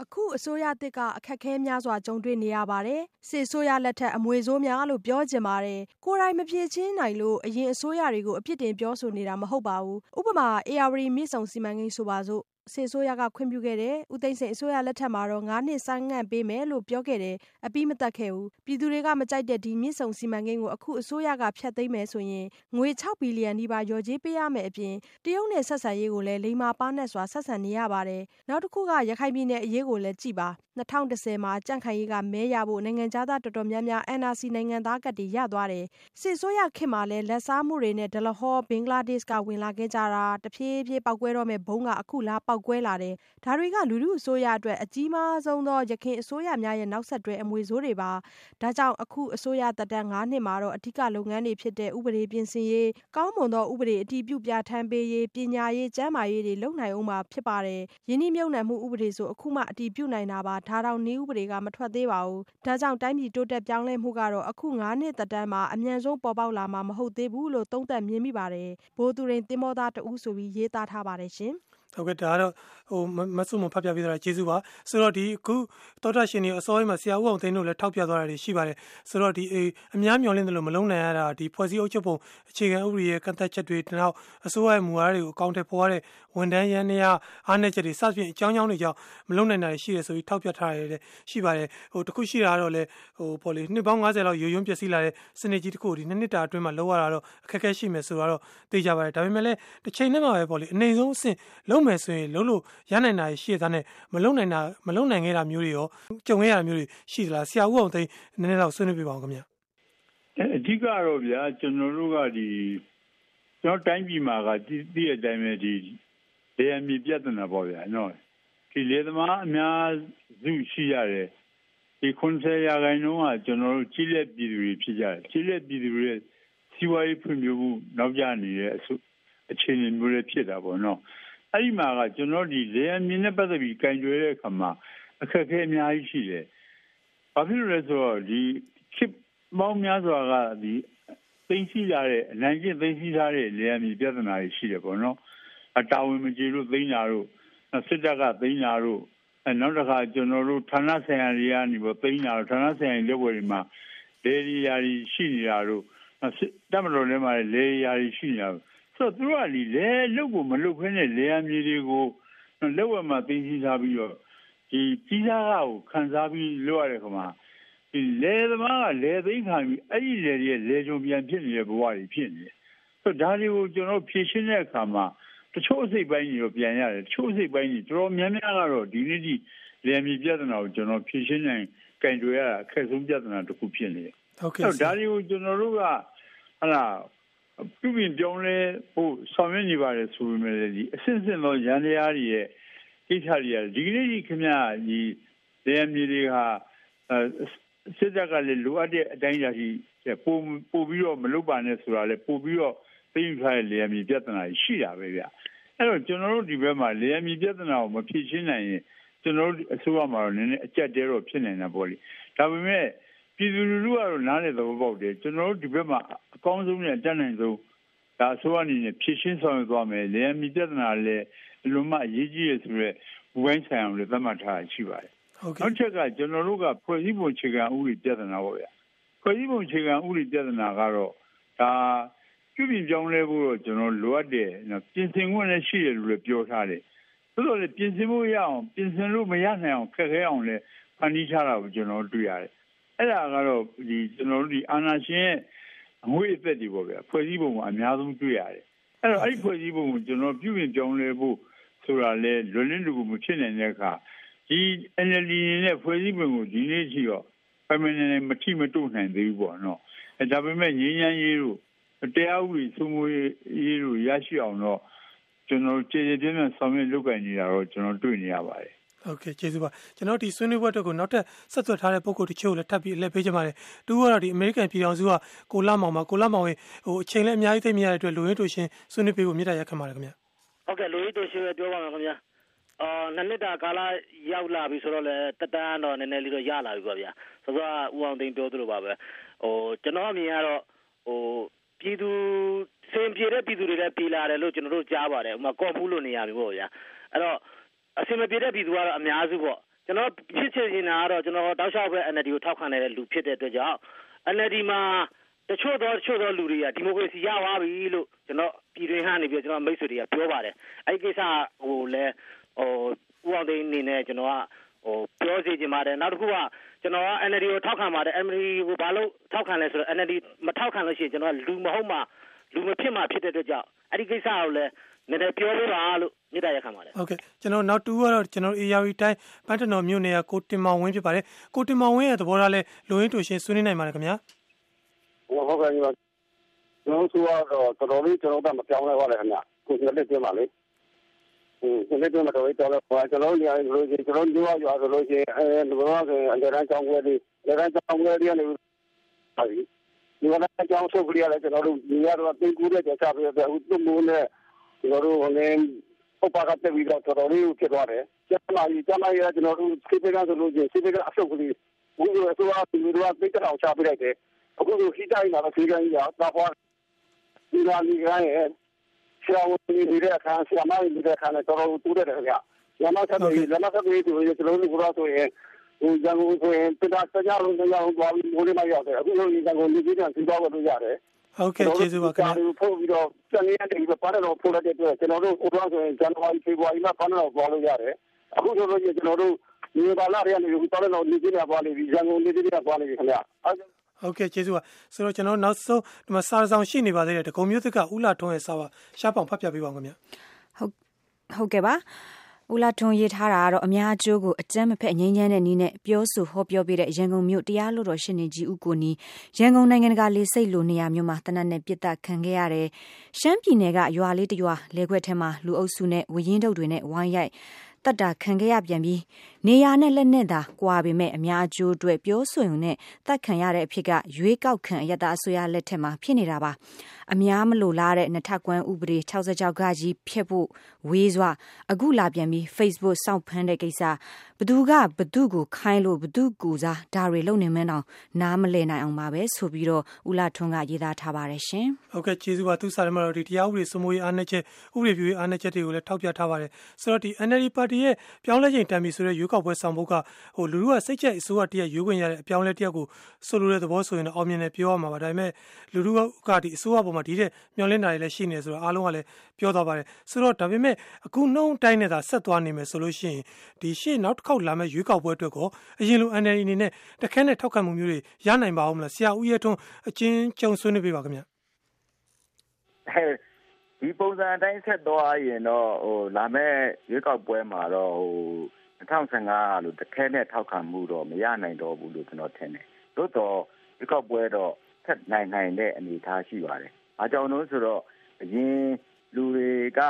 အခုအစိုးရသစ်က အခက်ခဲများစွာ ကြုံတွေ့နေရပါတယ်။စစ်အစိုးရလက်ထက် အမွေဆိုးများလို့ ပြောချင်ပါတယ်။ကိုယ်တိုင်မဖြေရှင်းနိုင်လို့ အရင်အစိုးရတွေကို အပြစ်တင်ပြောဆိုနေတာ မဟုတ်ပါဘူး။ဥပမာ ဧရာဝတီမြစ်ဆုံစီမံကိန်းဆိုပါစို့စစ်အစိုးရက ခွင့်ပြုခဲ့တယ်။ဦးသိန်းစိန်အစိုးရလက်ထက်မှာတော့ ၅ နှစ် ဆိုင်းငံ့ပေးမယ်လို့ ပြောခဲ့တယ်။အပြီးမသတ်ခဲ့ဘူး။ပြည်သူတွေက မကြိုက်တဲ့ ဒီမြစ်ဆုံစီမံကိန်းကို အခုအစိုးရက ဖျက်သိမ်းမယ်ဆိုရင် ငွေ ၆ ဘီလီယံနီးပါး လျော်ကြေးပေးရမယ့်အပြင် တရုတ်နဲ့ ဆက်ဆံရေးကိုလည်း လိမ္မာပါးနပ်စွာ ဆက်ဆံနေရပါတယ်။နောက်တခုက ရခိုင်ပြည်နယ်အရေးကိုလည်း ကြည့်ပါ။၂၀၁၀ မှာ ကြံ့ခိုင်ရေးက မဲရဖို့ နိုင်ငံခြားသား တော်တော်များများ NRC နိုင်ငံသားကဒ်တွေ ရသွားတယ်။စစ်အစိုးရခေတ်မှာလည်း လာဘ်စားမှုတွေနဲ့ ဒလဟော ဘင်္ဂလားဒေ့ရှ်က ဝင်လာခဲ့ကြတာ တဖြည်းဖြည်း ပေါက်ကွဲတော့မယ့် ဗုံးက အခုလားပေါက်ကွဲလာတယ်။ဒါတွေက လူထုအစိုးရအတွက် အကြီးမားဆုံးသော ယခင်အစိုးရများရဲ့ နောက်ဆက်တွဲ အမွေဆိုးတွေပါ။ဒါကြောင့် အခုအစိုးရသက်တမ်း ၅ နှစ်မှာတော့ အဓိကလုပ်ငန်းတွေဖြစ်တဲ့ ဥပဒေပြင်ဆင်ရေး၊ကောင်းမွန်သော ဥပဒေ အတည်ပြုပြဌာန်းပေးရေး၊ပညာရေး၊ကျန်းမာရေးတွေ လုပ်နိုင်ဦးမှာ ဖြစ်ပါတယ်။ရင်းနှီးမြှုပ်နှံမှု ဥပဒေဆို အခုမှ အတည်ပြုနိုင်တာပါ။ဒါတောင် နည်းဥပဒေက မထွက်သေးပါဘူး။ဒါကြောင့် တိုင်းပြည်တိုးတက်ပြောင်းလဲမှုကတော့ အခု ၅ နှစ်သက်တမ်းမှာ အမြန်ဆုံး ပေါ်ပေါက်လာမှာ မဟုတ်သေးဘူးလို့ သုံးသပ်မြင်မိပါတယ်။ဘိုသူရိန်သင်္ဘောသားတဦးဆိုပြီး ရေးသားထားပါတယ်ရှင်။ ဟုတ်ကဲ့ဒါကတော့ဟိုမဆုမဖတ်ပြပေးတာကျေးဇူးပါဆိုတော့ဒီအခုတောတာရှင်တွေအစောပိုင်းမှာဆရာဦးအောင်သိန်းတို့လည်းထောက်ပြသွားတာတွေရှိပါတယ်ဆိုတော့ဒီအများမျှော်လင့်တယ်လို့မလုံးနိုင်ရတာဒီဖွဲ့စည်းအုပ်ချုပ်ပုံအခြေခံဥပဒေရဲ့ကန့်သက်ချက်တွေနောက်အစိုးရရဲ့မူဝါဒတွေကိုအကောင့်ထဲပေါ်ရတဲ့ဝန်ထမ်းရန်နေရအားနည်းချက်တွေစသဖြင့်အကြောင်းကြောင်းတွေကြောင့်မလုံးနိုင်တာရှိတယ်ဆိုပြီးထောက်ပြထားရတဲ့ရှိပါတယ်ဟိုတခုရှိတာတော့လေဟိုပေါ်လေနှစ်ပေါင်း90လောက်ရိုးရုံပျက်စီးလာတဲ့စနစ်ကြီးတစ်ခုဒီနှစ်နှစ်တာအတွင်းမှာလောက်ရတာတော့အခက်အခဲရှိမယ်ဆိုတော့သိကြပါတယ်ဒါပေမဲ့လည်းတစ်ချိန်နဲ့မှပဲပေါ်လေအနေဆုံးအဆင့်လုံးမယ်ဆိုရင်လုံးလို့ရနိုင်တာရှိတဲ့နဲ့မလုံနိုင်တာမလုံနိုင်ခဲ့တာမျိုးတွေရောကြုံခဲ့ရတာမျိုးတွေရှိသလားဆရာဦးအောင်သိန်းနည်းနည်းတော့ဆွေးနွေးပြပါဦးခင်ဗျအဓိကတော့ဗျာကျွန်တော်တို့ကဒီကျွန်တော်တိုင်းပြည်မှာကတည်တဲ့အတိုင်းပဲဒီ လေယာဉ်မြေပြဿနာပေါ့ဗျာနော်ဒီလေသမားအများစုရှိရတယ်ဒီ90ရာခိုင်နှုန်းကကျွန်တော်တို့ကြီးလက်ပြည်သူတွေဖြစ်ကြတယ်ကြီးလက်ပြည်သူတွေစီးပွားရေးဖွံ့ဖြိုးမှုနောက်ကျနေတဲ့အစုအခြေအနေမျိုးတွေဖြစ်တာပေါ့နော်အဲ့ဒီမှာကကျွန်တော်ဒီလေယာဉ်မြင်နဲ့ပတ်သက်ပြီးကင်ကြွယ်တဲ့အခါမှာအခက်အခဲအများကြီးရှိတယ်။ဘာဖြစ်လို့လဲဆိုတော့ဒီ chip မောင်းများစွာကဒီသိသိရှိလာတဲ့အနိုင်ကျင့်သိသိရှိထားတဲ့လေယာဉ်မြင်ပြဿနာတွေရှိတယ်ပေါ့နော်။ အတာဝန်မကျေလို့သိညာတို့စစ်တပ်ကသိညာတို့အဲနောက်တစ်ခါကျွန်တော်တို့ဌာနဆိုင်ရာတွေကနေပေါ့သိညာတို့ဌာနဆိုင်ရာလက်ဝဲတွေမှာလေရီယာတွေရှိနေတာတို့တပ်မတော်ထဲမှာလေရီယာတွေရှိနေတာဆိုတော့သူတို့ကဒီလေလုတ်ကိုမလုတ်ခွင့်နဲ့လေယာမြေတွေကိုလက်ဝက်မှာသိသိထားပြီးတော့ဒီကြီးစားကကိုခံစားပြီးလွတ်ရတဲ့ခါမှာဒီလေသမားကလေသိမ်းခံပြီးအဲ့ဒီလေရဲ့လေကြုံပြန်ဖြစ်နေတဲ့ဘဝတွေဖြစ်နေတယ်ဆိုတော့ဒါတွေကိုကျွန်တော်ဖြည့်ရှင်းတဲ့အခါမှာ တချို့အစိတ်ပိုင်းတွေပြန်ရတယ်တချို့အစိတ်ပိုင်းတွေတော်တော်များများကတော့ဒီနေ့ဒီလေမြေပြဿနာကိုကျွန်တော်ဖြည့်ရှင်းနိုင်ကင်တွေရအခက်ဆုံးပြဿနာတစ်ခုဖြစ်နေတယ်ဟုတ်ကဲ့ဒါတွေကိုကျွန်တော်တို့ကဟလာပြုပြင်ပြောင်းလဲဖို့ဆောင်ရွက်နေပါတယ်ဆိုပေမဲ့ဒီအစစ်စစ်သောရန်တရားတွေရဲ့ကိစ္စတွေကဒီကနေ့ဒီခင်ဗျာဒီလေမြေတွေဟာစစ်တပ်ကလည်းလိုအပ်တဲ့အတိုင်းအတာရှိပို့ပို့ပြီးတော့မလုပ်ပါနဲ့ဆိုတာလေပို့ပြီးတော့ သိယူထားတဲ့လေယာဉ်ပြဿနာရှိတာပဲဗျအဲ့တော့ကျွန်တော်တို့ဒီဘက်မှာလေယာဉ်ပြဿနာကိုမဖြေရှင်းနိုင်ရင်ကျွန်တော်တို့အစိုးရမှာတော့နည်းနည်းအကြက်တဲတော့ဖြစ်နေတာပေါ့လေဒါပေမဲ့ပြည်သူလူထုကတော့နားလေသဘောပေါက်တယ်ကျွန်တော်တို့ဒီဘက်မှာအကောင်းဆုံးနဲ့အတတ်နိုင်ဆုံးဒါအစိုးရအနေနဲ့ဖြေရှင်းဆောင်ရွက်သွားမယ်လေယာဉ်ပြဿနာလည်းအလုံးမအရေးကြီးရဆိုရဲဘူပိုင်းဆိုင်အောင်လည်းသတ်မှတ်ထားရှိပါတယ်ဟုတ်ကဲ့နောက်ချက်ကကျွန်တော်တို့ကဖွဲ့စည်းပုံခြေခံဥပဒေပြဿနာပေါ့ဗျာဖွဲ့စည်းပုံခြေခံဥပဒေပြဿနာကတော့ဒါ ပြုပြင်ပြောင်းလဲဖို့တော့ကျွန်တော်လိုအပ်တယ်နော်ပြင်ဆင်ခွင့်လည်းရှိတယ်လို့လည်းပြောထားတယ်သို့တော်လည်းပြင်ဆင်ဖို့ရအောင်ပြင်ဆင်လို့မရနိုင်အောင်ခက်ခဲအောင်လည်းဖန်တီးထားတာကိုကျွန်တော်တွေ့ရတယ်အဲ့ဒါကတော့ဒီကျွန်တော်တို့ဒီအာဏာရှင်ရဲ့အငွေအသက်တွေပေါ့ဗျာဖွဲ့စည်းပုံကအများဆုံးတွေ့ရတယ်အဲ့တော့အဲ့ဒီဖွဲ့စည်းပုံကိုကျွန်တော်ပြုပြင်ပြောင်းလဲဖို့ဆိုတာလေလွတ်လင်းလူမှုဖြစ်နေတဲ့အခါဒီ NLD နဲ့ဖွဲ့စည်းပုံကိုဒီနေ့ရှိတော့ permanent မထိမတုနိုင်သေးဘူးပေါ့နော်အဲဒါပေမဲ့ငြင်းရန်ရေးတို့ တရားဥပဒေစိုးမိုးရေးတို့ရရှိအောင်တော့ကျွန်တော်ကျေကျေပြင်းပြင်းဆောင်ရွက်လုပ်ကိုင်နေတာတော့ကျွန်တော်တွေ့နေရပါတယ်ဟုတ်ကဲ့ကျေးဇူးပါကျွန်တော်ဒီဆွေးနွေးပွဲအတွက်ကိုနောက်ထပ်ဆက်သွယ်ထားတဲ့ပုံကိုတချို့လည်းထပ်ပြီးလက်ပေးကြပါတယ်တူကတော့ဒီအမေရိကန်ပြည်ထောင်စုကကိုလာမောင်မှာကိုလာမောင်ရဲ့ဟိုအချိန်လည်းအများကြီးသိမရတဲ့အတွက်လူရင်းတူရှင်ဆွေးနွေးပေးဖို့မြစ်တာရက်ခံပါတယ်ခင်ဗျဟုတ်ကဲ့လူရင်းတူရှင်ပဲပြောပါမယ်ခင်ဗျာအာနှစ်နှစ်တာကာလရောက်လာပြီဆိုတော့လေတက်တန်းတော့နည်းနည်းလေးတော့ရလာပြီပေါ့ဗျာဆိုတော့ဦးအောင်သိန်းပြောသလိုပါပဲဟိုကျွန်တော်အမြင်ကတော့ဟို ပြည်သူစင်ပြေတဲ့ပြည်သူတွေလည်းပြည်လာတယ်လို့ကျွန်တော်တို့ကြားပါတယ်ဥမာကော့ဖူးလို့နေရပြီပေါ့ဗျာအဲ့တော့အစင်မပြေတဲ့ပြည်သူကတော့အများစုပေါ့ကျွန်တော်ဖြစ်ချင်တာကတော့ကျွန်တော်တောက်လျှောက်ပဲ NLD ကိုထောက်ခံနေတဲ့လူဖြစ်တဲ့အတွက်ကြောင့် NLD မှာတချို့သောတချို့သောလူတွေကဒီမိုကရေစီရသွားပြီလို့ကျွန်တော်ပြည်တွင်းဟန်နေပြီးကျွန်တော်မိတ်ဆွေတွေကပြောပါတယ်အဲ့ဒီကိစ္စဟိုလဲဟိုဦးအောင်သိန်းအနေနဲ့ကျွန်တော်ကဟို ပြောစီချင်ပါတယ်နောက်တစ်ခုကကျွန်တော်က NLD ကိုထောက်ခံပါတယ် NLD ကိုဘာလို့ထောက်ခံလဲဆိုတော့ NLD မထောက်ခံလို့ရှိရင်ကျွန်တော်ကလူမဟုတ်မှလူမဖြစ်မှဖြစ်တဲ့အတွက်ကြောင့်အဲ့ဒီကိစ္စကိုလည်းနည်းနည်းပြောပြပါလို့မြစ်တာရက်ခံပါတယ်ဟုတ်ကဲ့ကျွန်တော်နောက်တူကတော့ကျွန်တော် ARV တိုင်းပန်းတနော်မြို့နယ်ကကိုတင်မောင်ဝင်းဖြစ်ပါတယ်ကိုတင်မောင်ဝင်းရဲ့သဘောထားလဲလူရင်းတူရှင်ဆွေးနွေးနိုင်ပါတယ်ခင်ဗျာဟုတ်ကဲ့ညီမကျွန်တော်ဆိုတော့တော်တော်လေးကျွန်တော်တို့မပြောင်းလဲပါလေခင်ဗျာကိုယ်လက်ပြင်ပါလေ ဟင်းဒီနေ့တော့မတော်တော့တော့ကျွန်တော်ညာလို့ကျွန်တော်ညွှန်ရွာဆိုလို့ရှိရင်အဲဘယ်တော့ကအကြမ်းကြောင်းခွဲလေးကြမ်းကြောင်းခွဲလေးနေပါပြီဒီကနေ့ကြောင်းဆုပ်ကလေးလည်းကျွန်တော်တို့ညီရတော့တင်ကူးတဲ့ကြချပြီးတော့သူ့မိုးနဲ့ကျွန်တော်တို့ဟိုနေဥပကတက်ပြီးတော့တော်တော်လေးဖြစ်သွားတယ်ကျမကြီးကျမကြီးကကျွန်တော်တို့စိတ်ပေးကဆိုလို့ရှိရင်စိတ်ပေးကအဆုပ်ကလေးဘူးလို့ဆိုတော့ဒီလိုကပိတ်တောင်ချပြလိုက်တယ်အခုလိုခိတိုင်းမှာဆေးကန်းကြီးကသွားသွားဒီလာလီကရဲ့ဆ ရာဝန်ကြီးတွေအခါဆရာမကြီးတွေအခါနဲ့တော်တော်တူးတယ်ခင်ဗျ။ရမဆက်ပြီးရမဆက်ပြီးဒီကျွန်တော်တို့ကတော့ဆိုရင်ဟိုရန်ကုန်ဆိုရင်တရားစကြလုံးတရားဟိုသွားပြီးမိုးလေးမရောက်တယ်အခုလိုရန်ကုန်လူကြီးတွေကစီးပွားလို့ရတယ်ဟုတ်ကဲ့ကျေးဇူးပါခင်ဗျာပို့ပြီးတော့စနေရက်တည်းပဲပါတယ်တော့ပို့လိုက်တဲ့အတွက်ကျွန်တော်တို့ဟိုတော့ဆိုရင်ဇန်နဝါရီဖေဖော်ဝါရီမှာပါတယ်တော့သွားလို့ရတယ်အခုဆိုလို့ကျွန်တော်တို့ဒီဘာလာရနေပြီးတော်တော့လူကြီးတွေသွားနေပြီရန်ကုန်လူကြီးတွေသွားနေပြီခင်ဗျာ ဟုတ်ကဲ့ကျေးဇူးပါဆိုတော့ကျွန်တော်နောက်ဆုံးဒီမှာစာဆောင်ရှိနေပါသေးတယ်တကုံမျိုးသက်ကဥလာထွန်းရဲ့စာပါရှားပေါင်ဖတ်ပြပေးပါဦးခင်ဗျဟုတ်ဟုတ်ကဲ့ပါဦးလာထွန်းရေးထားတာကတော့အများအကျိုးကိုအကြမ်းမဖက်ငြိမ်းချမ်းတဲ့နည်းနဲ့ပြောဆိုဟောပြောပေးတဲ့ရန်ကုန်မြို့တရားလွှတ်တော်ရှင်နေကြီးဦးကိုနီရန်ကုန်နိုင်ငံတကာလေစိတ်လိုနေရာမျိုးမှာတနတ်နဲ့ပြစ်ဒတ်ခံခဲ့ရတယ်။ရှမ်းပြည်နယ်ကရွာလေးတရွာလဲခွက်ထဲမှာလူအုပ်စုနဲ့ဝရင်တုပ်တွေနဲ့ဝိုင်းရိုက်တတ်တာခံခဲ့ရပြန်ပြီးနေရာနဲ့လက်နဲ့သာကွာပေမဲ့အများအကျိုးအတွက်ပြောဆိုရုံနဲ့တတ်ခံရတဲ့အဖြစ်ကရွေးကောက်ခံအယတအစိုးရလက်ထက်မှာဖြစ်နေတာပါအများမလိုလားတဲ့နှစ်ထပ်ကွမ်းဥပဒေ66ကကြီးဖျက်ဖို့ဝေးစွာအခုလာပြန်ပြီး Facebook စောင့်ဖမ်းတဲ့ကိစ္စဘသူကဘသူကိုခိုင်းလို့ဘသူကူစားဒါတွေလုံနေမှန်းတော့နားမလည်နိုင်အောင်ပါပဲဆိုပြီးတော့ဦးလာထွန်းကရေးသားထားပါတယ်ရှင်ဟုတ်ကဲ့ကျေးဇူးပါသူစာရမတော်ဒီတရားဥပဒေစမိုးရေးအားနည်းချက်ဥပဒေပြုရေးအားနည်းချက်တွေကိုလည်းထောက်ပြထားပါတယ်ဆိုတော့ဒီ NLD ပါတီရဲ့ပြောင်းလဲချိန်တန်ပြီဆိုတဲ့ရွေးကောက်ပွဲဆောင်ဖို့ကဟိုလူလူကစိတ်ကြိုက်အစိုးရတရက်ရွေးခွင့်ရတဲ့အပြောင်းလဲတရက်ကိုဆိုလိုတဲ့သဘောဆိုရင်တော့အောင်မြင်တယ်ပြောရမှာပါဒါပေမဲ့လူလူကဒီအစိုးရပေါ်မှာဒီတဲ့မျောလင့်တာတွေလည်းရှိနေဆိုတော့အားလုံးကလည်းပြောသွားပါတယ်ဆိုတော့ဒါပေမဲ့အခုနှုံးတိုင်းနဲ့သာဆက်သွားနေမယ်ဆိုလို့ရှိရင်ဒီရှေ့နောက်တစ်ခေါက်လာမယ့်ရွေးကောက်ပွဲအတွက်ကိုအရင်လို NLD အနေနဲ့တခဲနဲ့ထောက်ခံမှုမျိုးတွေရနိုင်ပါဦးမလားဆရာဦးရဲထွန်းအချင်းကြုံဆွေးနွေးပေးပါခင်ဗျဒီပုံစံအတိုင်းဆက်သွားရင်တော့ဟိုလာမယ့်ရွေးကောက်ပွဲမှာတော့ဟို 2015လို့တခဲနဲ့ထောက်ခံမှုတော့မရနိုင်တော့ဘူးလို့ကျွန်တော်ထင်တယ်။သို့တော့ရွေးကောက်ပွဲတော့ဆက်နိုင်နိုင်တဲ့အနေအထားရှိပါတယ်။အားကြောင့်လို့ဆိုတော့အရင်လူတွေက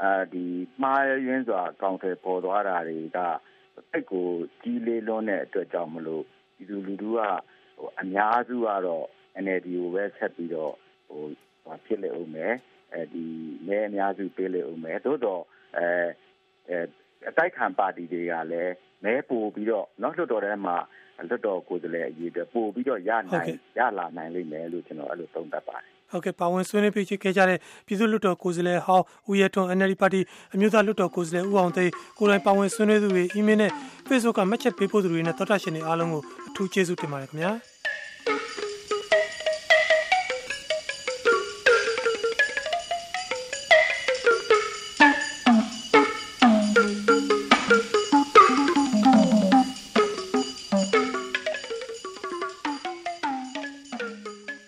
အာဒီမှားရင်းစွာအကောင့်တွေပေါ်သွားတာတွေကစိတ်ကိုကြီးလေးလွန်းတဲ့အတွက်ကြောင့်မလို့ဒီလူလူတို့ကဟိုအများစုကတော့ NLD ကိုပဲဆက်ပြီးတော့ဟိုဖြစ်လေဦးမယ်အဲဒီမဲအများစုပေးလေဦးမယ်သို့တော့အဲအဲ အတိုက်ခံပါတီတွေကလည်းမဲပို့ပြီးတော့နောက်လွှတ်တော်ထဲမှာလွှတ်တော်ကိုယ်စားလှယ်အရေးအတွက်ပို့ပြီးတော့ရနိုင်ရလာနိုင်လိမ့်မယ်လို့ကျွန်တော်အဲ့လိုသုံးသပ်ပါတယ်ဟုတ်ကဲ့ပါဝင်ဆွေးနွေးပြချခဲ့ကြတဲ့ပြည်သူ့လွှတ်တော်ကိုယ်စားလှယ်ဟောင်းဦးရထွန်း NLD ပါတီအမျိုးသားလွှတ်တော်ကိုယ်စားလှယ်ဦးအောင်သိကိုယ်တိုင်ပါဝင်ဆွေးနွေးသူတွေအီးမေးလ်နဲ့ Facebook ကမှတ်ချက်ပေးပို့သူတွေနဲ့တော်တာရှင်တွေအားလုံးကိုအထူးကျေးဇူးတင်ပါတယ်ခင်ဗျာ